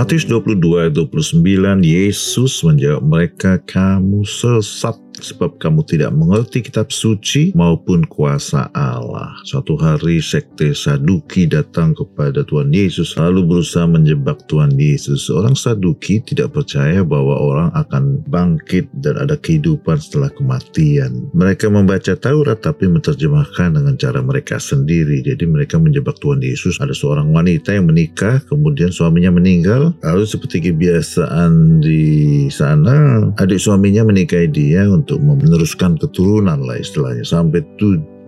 Matius 22 ayat 29 Yesus menjawab mereka kamu sesat sebab kamu tidak mengerti kitab suci maupun kuasa Allah. Suatu hari sekte Saduki datang kepada Tuhan Yesus lalu berusaha menjebak Tuhan Yesus. Orang Saduki tidak percaya bahwa orang akan bangkit dan ada kehidupan setelah kematian. Mereka membaca Taurat tapi menerjemahkan dengan cara mereka sendiri. Jadi mereka menjebak Tuhan Yesus. Ada seorang wanita yang menikah kemudian suaminya meninggal lalu seperti kebiasaan di sana adik suaminya menikahi dia untuk meneruskan keturunan lah istilahnya. Sampai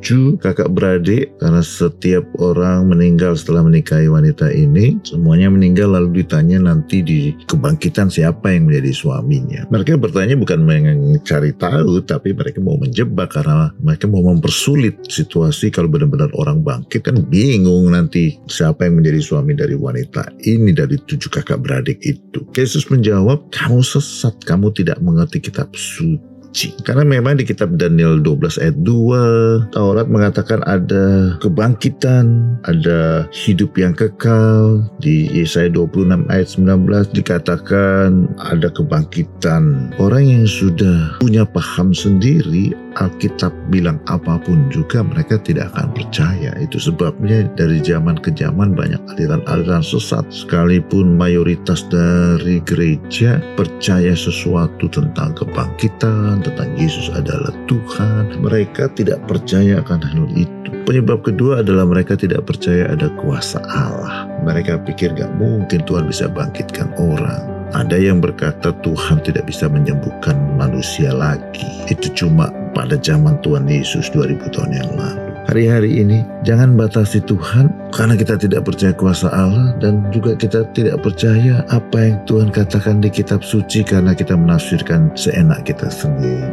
tujuh kakak beradik karena setiap orang meninggal setelah menikahi wanita ini semuanya meninggal lalu ditanya nanti di kebangkitan siapa yang menjadi suaminya. Mereka bertanya bukan mencari tahu tapi mereka mau menjebak karena mereka mau mempersulit situasi kalau benar-benar orang bangkit. Kan bingung nanti siapa yang menjadi suami dari wanita ini dari tujuh kakak beradik itu. Yesus menjawab kamu sesat kamu tidak mengerti kitab suci suci. Karena memang di kitab Daniel 12 ayat 2, Taurat mengatakan ada kebangkitan, ada hidup yang kekal. Di Yesaya 26 ayat 19 dikatakan ada kebangkitan. Orang yang sudah punya paham sendiri, Alkitab bilang apa pun juga mereka tidak akan percaya. Itu sebabnya dari zaman ke zaman banyak aliran-aliran sesat. Sekalipun mayoritas dari gereja percaya sesuatu tentang kebangkitan, tentang Yesus adalah Tuhan. Mereka tidak percaya akan hal itu. Penyebab kedua adalah mereka tidak percaya ada kuasa Allah. Mereka pikir gak mungkin Tuhan bisa bangkitkan orang. Ada yang berkata Tuhan tidak bisa menyembuhkan manusia lagi. Itu cuma pada zaman Tuhan Yesus 2000 tahun yang lalu. Hari-hari ini jangan batasi Tuhan karena kita tidak percaya kuasa Allah dan juga kita tidak percaya apa yang Tuhan katakan di kitab suci karena kita menafsirkan seenak kita sendiri.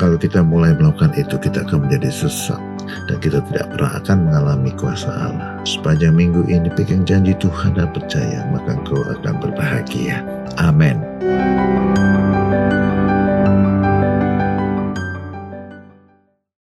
Kalau kita mulai melakukan itu kita akan menjadi sesat dan kita tidak pernah akan mengalami kuasa Allah. Sepanjang minggu ini pegang janji Tuhan dan percaya maka engkau akan berbahagia. Amin.